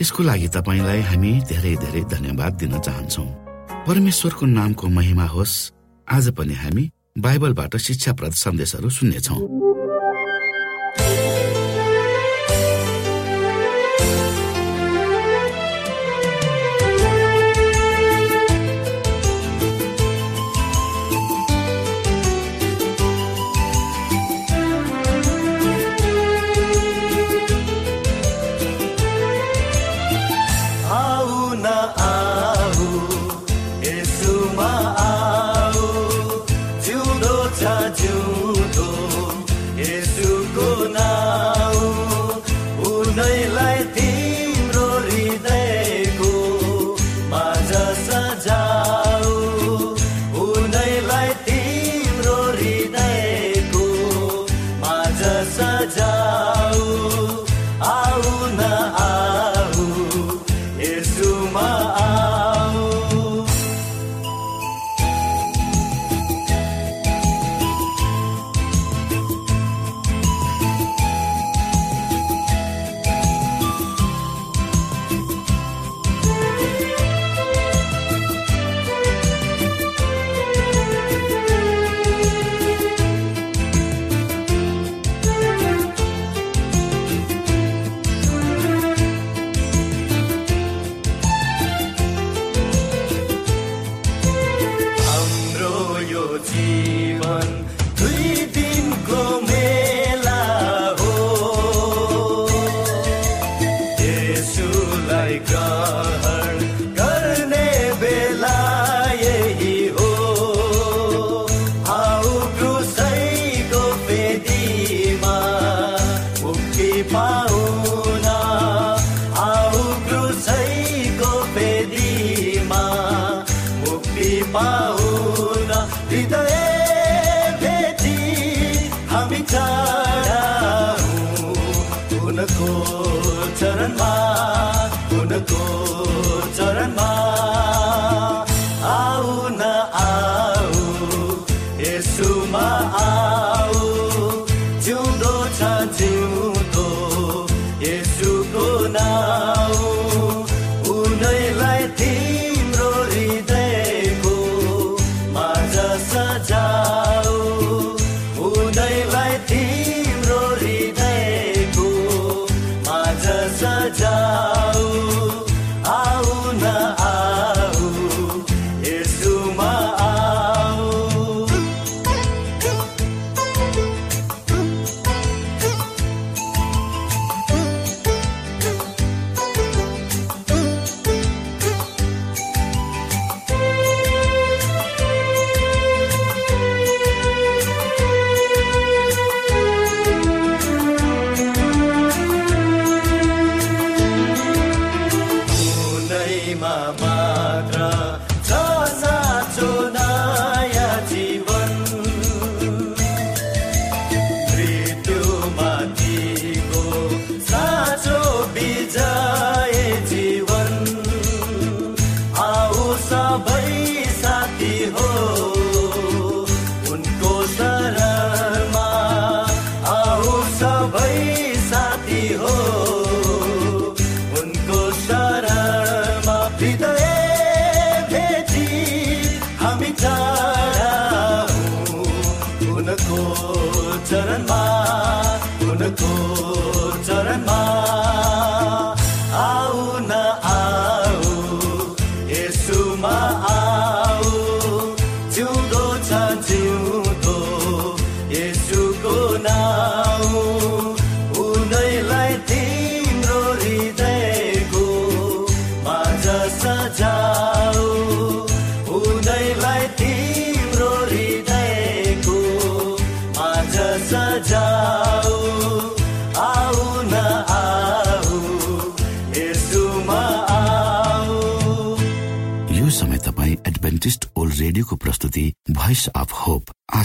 यसको लागि तपाईँलाई हामी धेरै धेरै धन्यवाद दिन चाहन्छौ। परमेश्वरको नामको महिमा होस्। आज पनि हामी बाइबलबाट शिक्षाप्रद सन्देशहरू सुन्नेछौँ।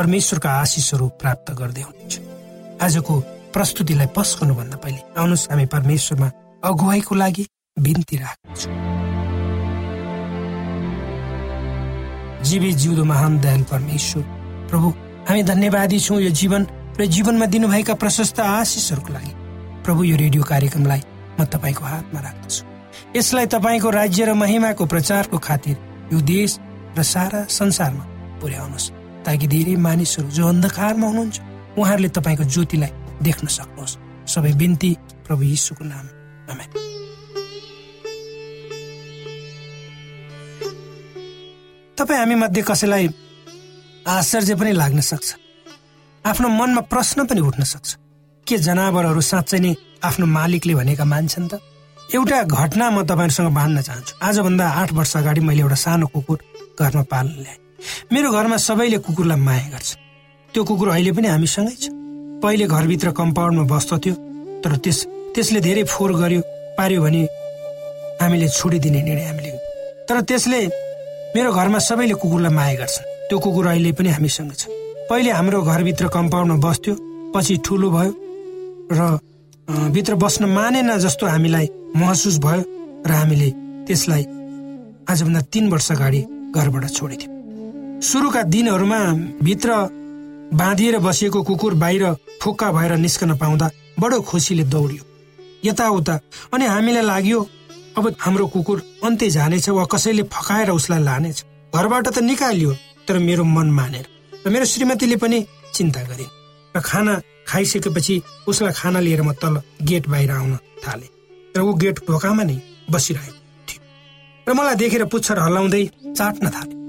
परमेश्वरका आशिषहरू प्राप्त गर्दै हुनुहुन्छ। आजको प्रस्तुतिलाई पस्कनुभन्दा पहिले आउनुहोस् हामी परमेश्वरमा अगुवाईको लागि बिन्ती राख्छौँ जीवी जिउँदो महान दयाल परमेश्वर प्रभु हामी धन्यवादी छौँ यो जीवन र जीवनमा दिनुभएका प्रशस्त आशिषहरूको लागि। प्रभु यो रेडियो कार्यक्रमलाई म तपाईँको हातमा राख्दछु। यसलाई तपाईँको राज्य र महिमाको प्रचारको खातिर यो देश र सारा संसारमा पुर्याउनुहोस्। ताकि धेरै मानिसहरू जो अन्धकारमा हुनुहुन्छ उहाँहरूले तपाईँको ज्योतिलाई देख्न सक्नुहोस्। सबै बिन्ती प्रभु यीशुको नाम तपाईँ हामी मध्ये कसैलाई आश्चर्य पनि लाग्न सक्छ। आफ्नो मनमा प्रश्न पनि उठ्न सक्छ। के जनावरहरू साँच्चै नै आफ्नो मालिकले भनेका मान्छन् त? एउटा घटना म तपाईँहरूसँग बाँड्न चाहन्छु। आजभन्दा आठ वर्ष अगाडि मैले एउटा सानो कुकुर घरमा पाल्न ल्याएँ। मेरो घरमा सबैले कुकुरलाई माया गर्छ। त्यो कुकुर अहिले पनि हामीसँगै छ। पहिले घरभित्र कम्पाउन्डमा बस्दथ्यो तर त्यस त्यसले धेरै फोहोर गर्यो पार्यो भने हामीले छोडिदिने निर्णय हामीले तर त्यसले मेरो घरमा सबैले कुकुरलाई माया गर्छ। त्यो कुकुर अहिले पनि हामीसँग छ। पहिले हाम्रो घरभित्र कम्पाउन्डमा बस्थ्यो पछि ठुलो भयो र भित्र बस्न मानेन जस्तो हामीलाई महसुस भयो र हामीले त्यसलाई आजभन्दा तिन वर्ष अगाडि घरबाट छोडिदियौँ सुरुका दिनहरूमा भित्र बाँधिएर बसिएको कुकुर बाहिर फुक्का भएर निस्कन पाउँदा बडो खुसीले दौडियो। यताउता अनि हामीलाई लाग्यो अब हाम्रो कुकुर अन्त्य जानेछ वा कसैले फकाएर उसलाई लानेछ। घरबाट त निकालियो तर मेरो मन मानेर र मेरो श्रीमतीले पनि चिन्ता गरिन् र खाना खाइसकेपछि उसलाई खाना लिएर म तल गेट बाहिर आउन थाले र ऊ गेट ढोकामा नै बसिरहेको थियो। र मलाई देखेर पुच्छर हल्लाउँदै चाट्न थाले।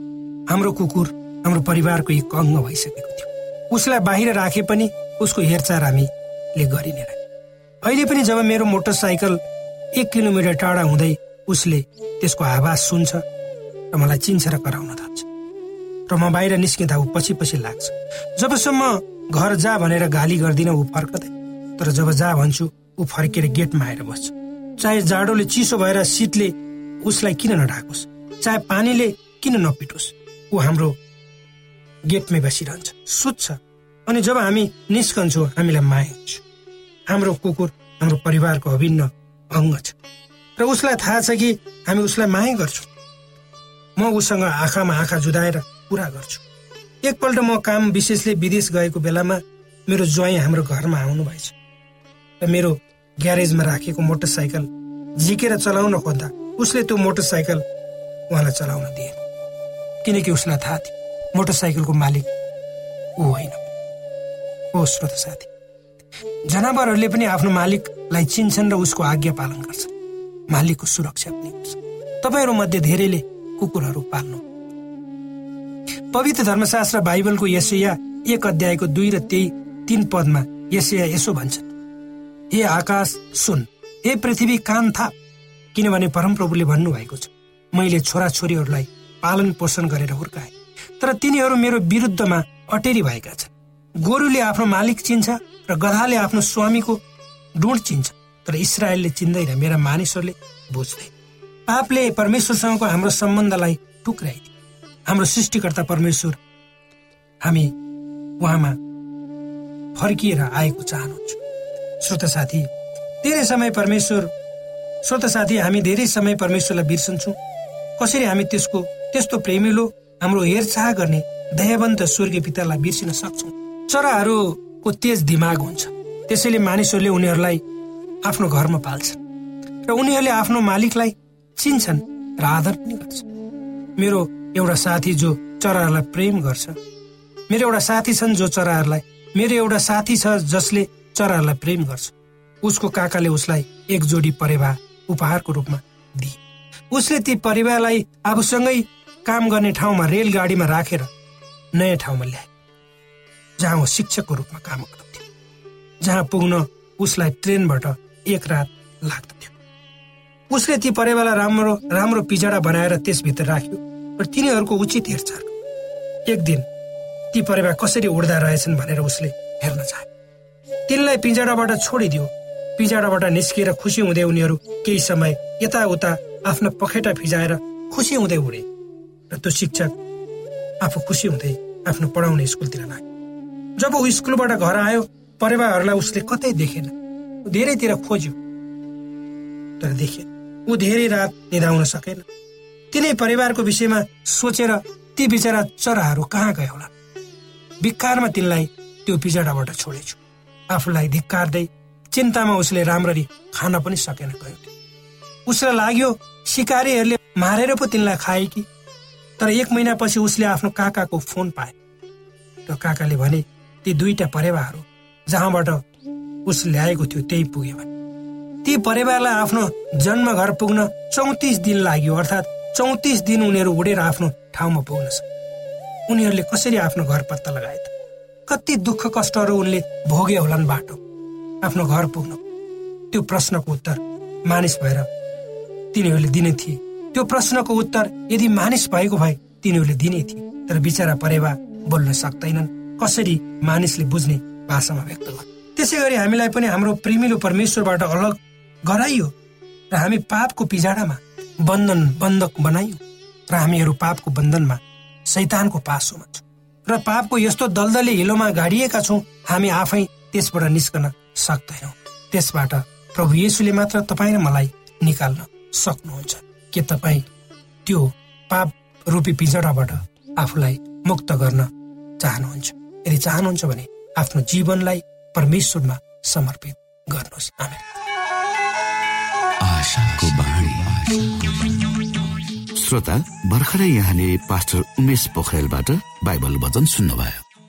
हाम्रो कुकुर हाम्रो परिवारको एक अङ्ग भइसकेको थियो। उसलाई बाहिर राखे पनि उसको हेरचाह हामीले गरिने अहिले पनि जब मेरो मोटरसाइकल एक किलोमिटर टाढा हुँदै उसले त्यसको आवाज सुन्छ र मलाई चिन्छ र कराउन थाल्छ। र म बाहिर निस्किँदा ऊ पछि पछि लाग्छ। जबसम्म घर जा भनेर गाली गर्दिनँ ऊ फर्कदै। तर जब जा भन्छु ऊ फर्केर गेटमा आएर बस्छ। चाहे जाडोले चिसो भएर शीतले उसलाई किन नढाकोस् चाहे पानीले किन नपिटोस्। ऊ हाम्रो गेटमै बसिरहन्छ। सुत्छ। अनि जब हामी निस्कन्छौँ हामीलाई माया हुन्छ। हाम्रो कुकुर हाम्रो परिवारको अभिन्न अङ्ग छ। र उसलाई थाहा छ कि हामी उसलाई माया गर्छौँ। म उसँग आँखामा आँखा जुदाएर पुरा गर्छु। एकपल्ट म काम विशेषले विदेश गएको बेलामा मेरो ज्वाइँ हाम्रो घरमा आउनु भएछ र मेरो ग्यारेजमा राखेको मोटरसाइकल झिकेर चलाउन खोज्दा उसले त्यो मोटरसाइकल उहाँलाई चलाउन दिएन। किनकि उसलाई थाहा थियो। मोटरसाइकलको मालिक ऊ होइन। हो श्रोत साथी जनावरहरूले पनि आफ्नो मालिकलाई चिन्छन् र उसको आज्ञा पालन गर्छन्। मालिकको सुरक्षा पनि गर्छ तपाईँहरू मध्ये धेरैले कुकुरहरू पाल्नु। पवित्र धर्मशास्त्र बाइबलको यसैया एक अध्यायको दुई र त्यही तीन पदमा यसैया यसो भन्छन्। हे आकाश सुन। हे पृथ्वी कान थाप। किनभने परमप्रभुले भन्नुभएको छ मैले छोराछोरीहरूलाई पालन पोषण गरेर हुर्काए। तर तिनीहरू मेरो विरुद्धमा अटेरी भएका छन्। गोरुले आफ्नो मालिक चिन्छ र गधाले आफ्नो स्वामीको डुँड चिन्छ। तर इसरायलले चिन्दैन मेरा मानिसहरूले बुझ्दै पापले परमेश्वरसँगको हाम्रो सम्बन्धलाई टुक्राइदियो हाम्रो सृष्टिकर्ता परमेश्वर हामी उहाँमा फर्किएर आएको चाहनुहुन्छ। श्रोत साथी धेरै समय परमेश्वर श्रोत साथी हामी धेरै समय परमेश्वरलाई बिर्सन्छौँ। कसरी हामी त्यसको त्यस्तो प्रेमिलो हाम्रो हेरचाह गर्ने दयावन्त स्वर्गीय पितालाई बिर्सिन सक्छौँ। चराहरूको तेज दिमाग हुन्छ। त्यसैले मानिसहरूले उनीहरूलाई आफ्नो घरमा पाल्छन् र उनीहरूले आफ्नो मालिकलाई चिन्छन् र आदर पनि गर्छन्। मेरो एउटा साथी जो चराहरूलाई प्रेम गर्छ मेरो एउटा साथी छन् जो चराहरूलाई मेरो एउटा साथी छ जसले चराहरूलाई प्रेम गर्छ। उसको काकाले उसलाई एक जोडी परेवा उपहारको रूपमा दिए। उसले ती परिवारलाई आफूसँगै काम गर्ने ठाउँमा रेलगाडीमा राखेर नयाँ ठाउँमा ल्याए जहाँ ऊ शिक्षकको रूपमा काम गर्दथ्यो जहाँ पुग्न उसलाई ट्रेनबाट एक रात लाग्दथ्यो। उसले ती परेवालाई राम्रो राम्रो पिजाडा बनाएर त्यसभित्र राख्यो र तिनीहरूको उचित हेरचाह एक दिन ती परेवा कसरी उड्दा रहेछन् भनेर उसले हेर्न चाहे। तिनलाई पिँजडाबाट छोडिदियो। पिँजडाबाट निस्किएर खुसी हुँदै उनीहरू केही समय यताउता आफ्ना पखेटा फिजाएर खुसी हुँदै उडे। र त्यो शिक्षक आफू खुसी हुँदै आफ्नो पढाउने स्कुलतिर लाग्यो। जब ऊ स्कुलबाट घर आयो परेवाहरूलाई उसले कतै देखेन। धेरैतिर खोज्यो तर देखेन। ऊ धेरै रात निधाउन सकेन। तिनै परिवारको विषयमा सोचेर ती बिचरा चराहरू कहाँ गए होला? भिक्कारमा तिनलाई त्यो पिजडाबाट छोडेछु। आफूलाई धिक्कार्दै चिन्तामा उसले राम्ररी खान पनि सकेन गयो उसलाई लाग्यो सिकारीहरूले मारेर पो तिनलाई खाए कि? तर एक महिनापछि उसले आफ्नो काकाको फोन पाए। र काकाले भने ती दुईटा परेवाहरू जहाँबाट उस ल्याएको थियो त्यही पुग्यो भने ती परेवालाई आफ्नो जन्म घर पुग्न चौतिस दिन लाग्यो अर्थात् चौतिस दिन उनीहरू उडेर आफ्नो ठाउँमा पुग्न सक्छ उनीहरूले कसरी आफ्नो घर पत्ता लगाए त? कति दुःख कष्टहरू उनले भोगे होलान् बाटो आफ्नो घर पुग्न। त्यो प्रश्नको उत्तर मानिस भएर तिनीहरूले दिने थिए। त्यो प्रश्नको उत्तर यदि मानिस भएको भए तिनीहरूले दिने थिए। तर बिचरा परेवा बोल्न सक्दैनन्। कसरी मानिसले बुझ्ने भाषामा व्यक्त गर्नु? त्यसै गरी हामीलाई पनि हाम्रो प्रेमिलो परमेश्वरबाट अलग गराइयो र हामी पापको पिजाडामा बन्धन बन्धक बनाइयो र हामीहरू पापको बन्धनमा सैतानको पासोमा छौँ। र पापको यस्तो दलदले हिलोमा गाडिएका छौँ हामी आफै त्यसबाट निस्कन सक्दैनौँ। त्यसबाट प्रभु येसुले मात्र तपाईँ र मलाई निकाल्न सक्नुहुन्छ। के तपाईँ त्यो पाप रूपी पिजडाबाट आफूलाई मुक्त गर्न चाहनुहुन्छ? यदि चाहनुहुन्छ भने आफ्नो जीवनलाई परमेश्वरमा समर्पित गर्नुहोस्। श्रोता भर्खरै यहाँले पास्टर उमेश पोखरेलबाट बाइबल वचन सुन्नुभयो।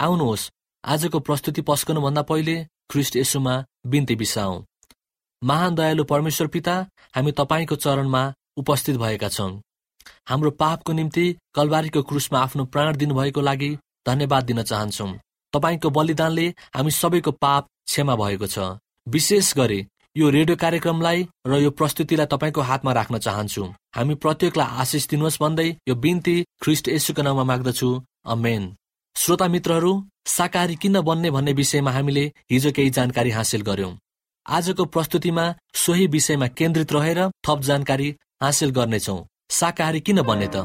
आउनुहोस्। आजको प्रस्तुति पस्कनुभन्दा पहिले ख्रिस्ट यसुमा बिन्ती बिसाउ। महान दयालु परमेश्वर पिता हामी तपाईँको चरणमा उपस्थित भएका छौँ। हाम्रो पापको निम्ति कलबारीको क्रुसमा आफ्नो प्राण दिनुभएको लागि धन्यवाद दिन चाहन्छौँ। तपाईँको बलिदानले हामी सबैको पाप क्षमा भएको छ। विशेष गरी यो रेडियो कार्यक्रमलाई र यो प्रस्तुतिलाई तपाईँको हातमा राख्न चाहन्छु। हामी प्रत्येकलाई आशिष दिनुहोस् भन्दै यो बिन्ती ख्रिस्ट यसुको नाममा माग्दछु। अमेन। श्रोता मित्रहरू शाकाहारी किन बन्ने भन्ने विषयमा हामीले हिजो केही जानकारी हासिल गर्यौं। आजको प्रस्तुतिमा सोही विषयमा केन्द्रित रहेर थप जानकारी हासिल गर्नेछौ। शाकाहारी किन बन्ने त?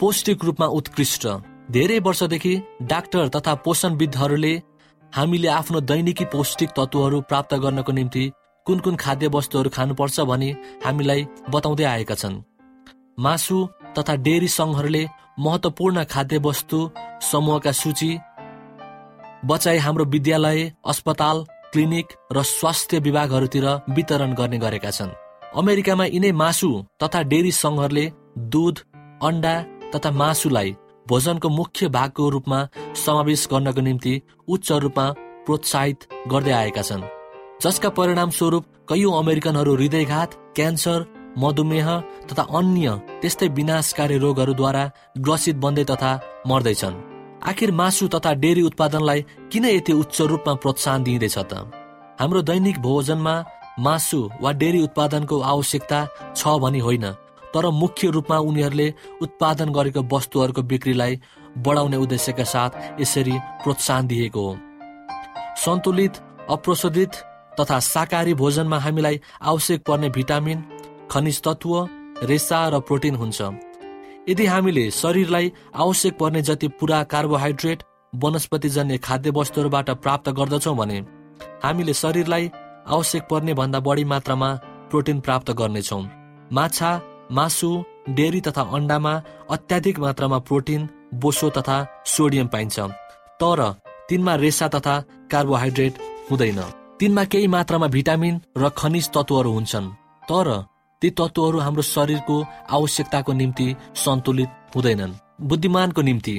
पौष्टिक रूपमा उत्कृष्ट। धेरै वर्षदेखि डाक्टर तथा पोषणविदहरूले हामीले आफ्नो दैनिकी पौष्टिक तत्त्वहरू प्राप्त गर्नको निम्ति कुन कुन खाद्य वस्तुहरू खानुपर्छ भनी हामीलाई बताउँदै आएका छन्। मासु तथा डेरी सङ्घहरूले महत्वपूर्ण खाद्य वस्तु समूहका सूची बचाई हाम्रो विद्यालय अस्पताल क्लिनिक र स्वास्थ्य विभागहरूतिर वितरण गर्ने गरेका छन्। अमेरिकामा यिनै मासु तथा डेरी सङ्घहरूले दुध अन्डा तथा मासुलाई भोजनको मुख्य भागको रूपमा समावेश गर्नको निम्ति उच्च रूपमा प्रोत्साहित गर्दै आएका छन्। जसका परिणाम स्वरूप कैयौं अमेरिकनहरू हृदयघात क्यान्सर मधुमेह तथा अन्य त्यस्तै विनाशकारी रोगहरूद्वारा ग्रसित बन्दै तथा मर्दैछन्। आखिर मासु तथा डेरी उत्पादनलाई किन यति उच्च रूपमा प्रोत्साहन दिइँदैछ त? हाम्रो दैनिक भोजनमा मासु वा डेरी उत्पादनको आवश्यकता छ भनी होइन तर मुख्य रूपमा उनीहरूले उत्पादन गरेको वस्तुहरूको बिक्रीलाई बढाउने उद्देश्यका साथ यसरी प्रोत्साहन दिएको हो। सन्तुलित अप्रशोधित तथा शाकाहारी भोजनमा हामीलाई आवश्यक पर्ने भिटामिन खनिज तत्व रेसा र प्रोटिन हुन्छ। यदि हामीले शरीरलाई आवश्यक पर्ने जति पुरा कार्बोहाइड्रेट वनस्पतिजन्य खाद्य वस्तुहरूबाट प्राप्त गर्दछौँ भने हामीले शरीरलाई आवश्यक पर्ने भन्दा बढी मात्रामा प्रोटिन प्राप्त गर्नेछौँ। माछा मासु डेरी तथा अन्डामा अत्याधिक मात्रामा प्रोटिन बोसो तथा सोडियम पाइन्छ। तर तिनमा रेसा तथा कार्बोहाइड्रेट हुँदैन। तिनमा केही मात्रामा भिटामिन र खनिज तत्वहरू हुन्छन्। तर ती तत्वहरू हाम्रो शरीरको आवश्यकताको निम्ति सन्तुलित हुँदैनन्। बुद्धिमानको निम्ति।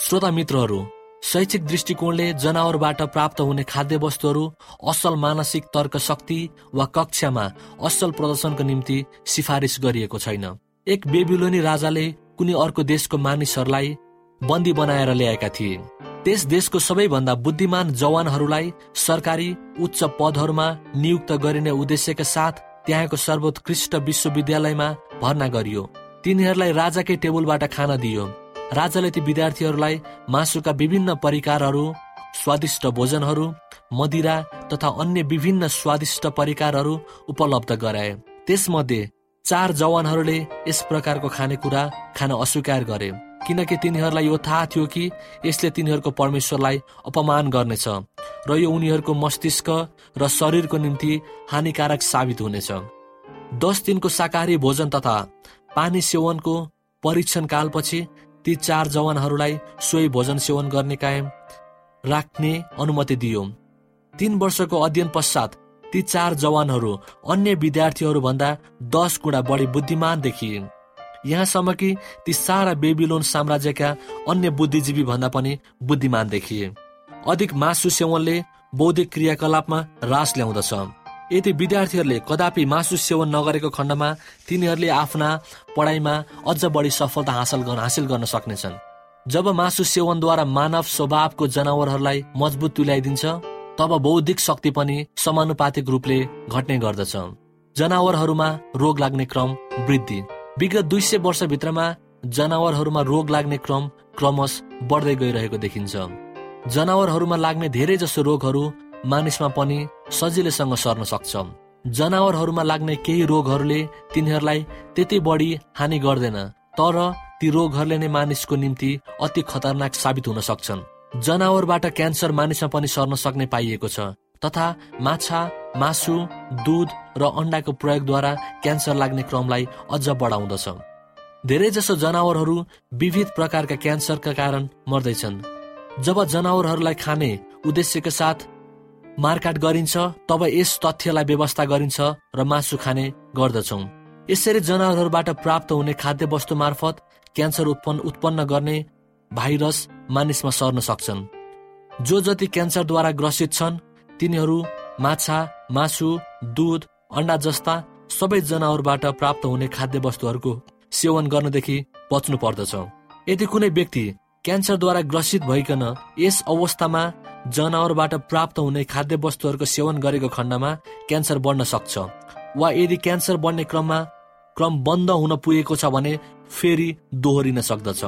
श्रोता मित्रहरू शैक्षिक दृष्टिकोणले जनावरबाट प्राप्त हुने खाद्य वस्तुहरू असल मानसिक तर्क शक्ति वा कक्षामा असल प्रदर्शनको निम्ति सिफारिस गरिएको छैन। एक बेबिलोनी राजाले कुनै अर्को देशको मानिसहरूलाई बन्दी बनाएर ल्याएका थिए। त्यस देशको सबैभन्दा बुद्धिमान जवानहरूलाई सरकारी उच्च पदहरूमा नियुक्त गरिने उद्देश्यका साथ त्यहाँको सर्वोत्कृष्ट विश्वविद्यालयमा भर्ना गरियो। तिनीहरूलाई राजाकै टेबलबाट खाना दियो। राजाले ती विद्यार्थीहरूलाई मासुका विभिन्न परिकारहरू स्वादिष्ट भोजनहरू मदिरा तथा अन्य विभिन्न स्वादिष्ट परिकारहरू उपलब्ध गराए। त्यसमध्ये चार जवानहरूले यस प्रकारको खानेकुरा खान अस्वीकार गरे। किनकि तिनीहरूलाई यो थाहा थियो कि यसले तिनीहरूको परमेश्वरलाई अपमान गर्नेछ। र यो उनीहरूको मस्तिष्क र शरीरको निम्ति हानिकारक साबित हुनेछ। दस दिनको शाकाहारी भोजन तथा पानी सेवनको परीक्षण कालपछि ती चार जवानहरूलाई सोही भोजन सेवन गर्ने कायम राख्ने अनुमति दियो। तीन वर्षको अध्ययन पश्चात ती चार जवानहरू अन्य विद्यार्थीहरू भन्दा दस गुणा बढी बुद्धिमान देखिए। यहाँसम्म कि ती सारा बेबिलोन साम्राज्यका अन्य बुद्धिजीवी भन्दा पनि बुद्धिमान देखिए। अधिक मासु सेवनले बौद्धिक क्रियाकलापमा रास ल्याउँदछ। यदि विद्यार्थीहरूले कदापि मासु सेवन नगरेको खण्डमा तिनीहरूले आफ्ना पढाइमा अझ बढी सफलता हासिल गर्न हासिल गर्न सक्नेछन्। जब मासु सेवनद्वारा मानव स्वभावको जनावरहरूलाई मजबुत तुल्याइदिन्छ तब बौद्धिक शक्ति पनि समानुपातिक रूपले घट्ने गर्दछ। जनावरहरूमा रोग लाग्ने क्रम वृद्धि। विगत दुई सय वर्षभित्रमा जनावरहरूमा रोग लाग्ने क्रम क्रमश बढ्दै गइरहेको देखिन्छ। जनावरहरूमा लाग्ने धेरै जसो रोगहरू मानिसमा पनि सजिलैसँग सर्न सक्छ जनावरहरूमा लाग्ने केही रोगहरूले तिनीहरूलाई त्यति बढी हानि गर्दैन तर ती रोगहरूले नै मानिसको निम्ति अति खतरनाक साबित हुन सक्छन्। जनावरबाट क्यान्सर मानिसमा पनि सर्न सक्ने पाइएको छ तथा माछा मासु दुध र अन्डाको प्रयोगद्वारा क्यान्सर लाग्ने क्रमलाई अझ बढाउँदछ धेरै जसो जनावरहरू विविध प्रकारका क्यान्सरका कारण मर्दैछन्। जब जनावरहरूलाई खाने उद्देश्यका साथ मारकाट गरिन्छ तब यस तथ्यलाई व्यवस्था गरिन्छ र मासु खाने गर्दछौ। यसरी जनावरहरूबाट प्राप्त हुने खाद्य वस्तु मार्फत क्यान्सर उत्पन्न उत्पन्न गर्ने भाइरस मानिसमा सर्न सक्छन्। जो जति क्यान्सरद्वारा ग्रसित छन् तिनीहरू माछा मासु दुध अन्डा जस्ता सबै जनावरबाट प्राप्त हुने खाद्य वस्तुहरूको सेवन गर्नदेखि बच्नु पर्दछ। यदि कुनै व्यक्ति क्यान्सरद्वारा ग्रसित भइकन यस अवस्थामा जनावरबाट प्राप्त हुने खाद्य वस्तुहरूको सेवन गरेको खण्डमा क्यान्सर बढ्न सक्छ। वा यदि क्यान्सर बढ्ने क्रममा क्रम बन्द हुन पुगेको छ भने फेरि दोहोरिन सक्दछ।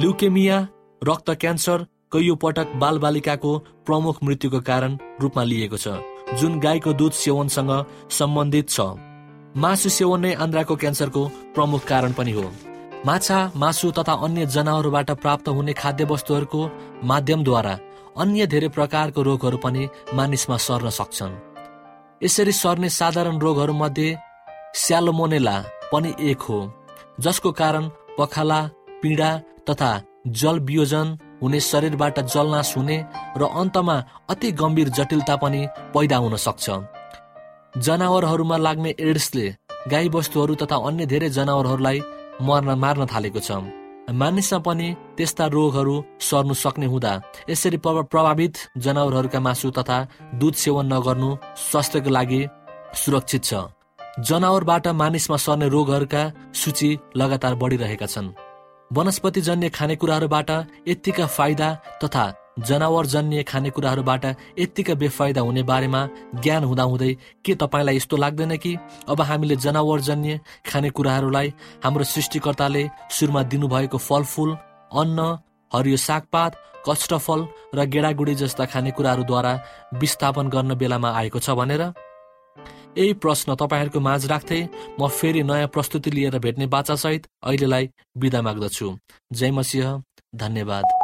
ल्युकेमिया रक्त क्यान्सर कैयौँ पटक बालबालिकाको प्रमुख मृत्युको कारण रूपमा लिएको छ जुन गाईको दुध सेवनसँग सम्बन्धित छ। मासु सेवन नै आन्द्राको क्यान्सरको प्रमुख कारण पनि हो। माछा मासु तथा अन्य जनावरबाट प्राप्त हुने खाद्य वस्तुहरूको माध्यमद्वारा अन्य धेरै प्रकारको रोगहरू पनि मानिसमा सर्न सक्छन्। यसरी सर्ने साधारण रोगहरूमध्ये स्यालोमोनेला पनि एक हो जसको कारण पखाला पीडा तथा जल वियोजन हुने शरीरबाट जलनाश हुने र अन्तमा अति गम्भीर जटिलता पनि पैदा हुन सक्छ। जनावरहरूमा लाग्ने एड्सले गाई बस्तुहरू तथा अन्य धेरै जनावरहरूलाई मर्न मार्न थालेको छ। मानिसमा पनि त्यस्ता रोगहरू सर्नु सक्ने हुँदा यसरी प्रभावित जनावरहरूका मासु तथा दुध सेवन नगर्नु स्वास्थ्यको लागि सुरक्षित छ। जनावरबाट मानिसमा सर्ने रोगहरूका सूची लगातार बढिरहेका छन्। वनस्पतिजन्य खानेकुराहरूबाट यत्तिका फाइदा तथा जनावरजन्य खानेकुराहरूबाट यत्तिकै बेफाइदा हुने बारेमा ज्ञान हुँदाहुँदै के तपाईँलाई यस्तो लाग्दैन कि? अब हामीले जनावरजन्य खानेकुराहरूलाई हाम्रो सृष्टिकर्ताले सुरुमा दिनुभएको फलफुल अन्न हरियो सागपात कष्टफल र गेडागुडी जस्ता खानेकुराहरूद्वारा विस्थापन गर्न बेलामा आएको छ भनेर? यही प्रश्न तपाईँहरूको माझ राख्दै म फेरि नयाँ प्रस्तुति लिएर भेट्ने बाचासहित अहिलेलाई बिदा माग्दछु। जय मसिंह धन्यवाद।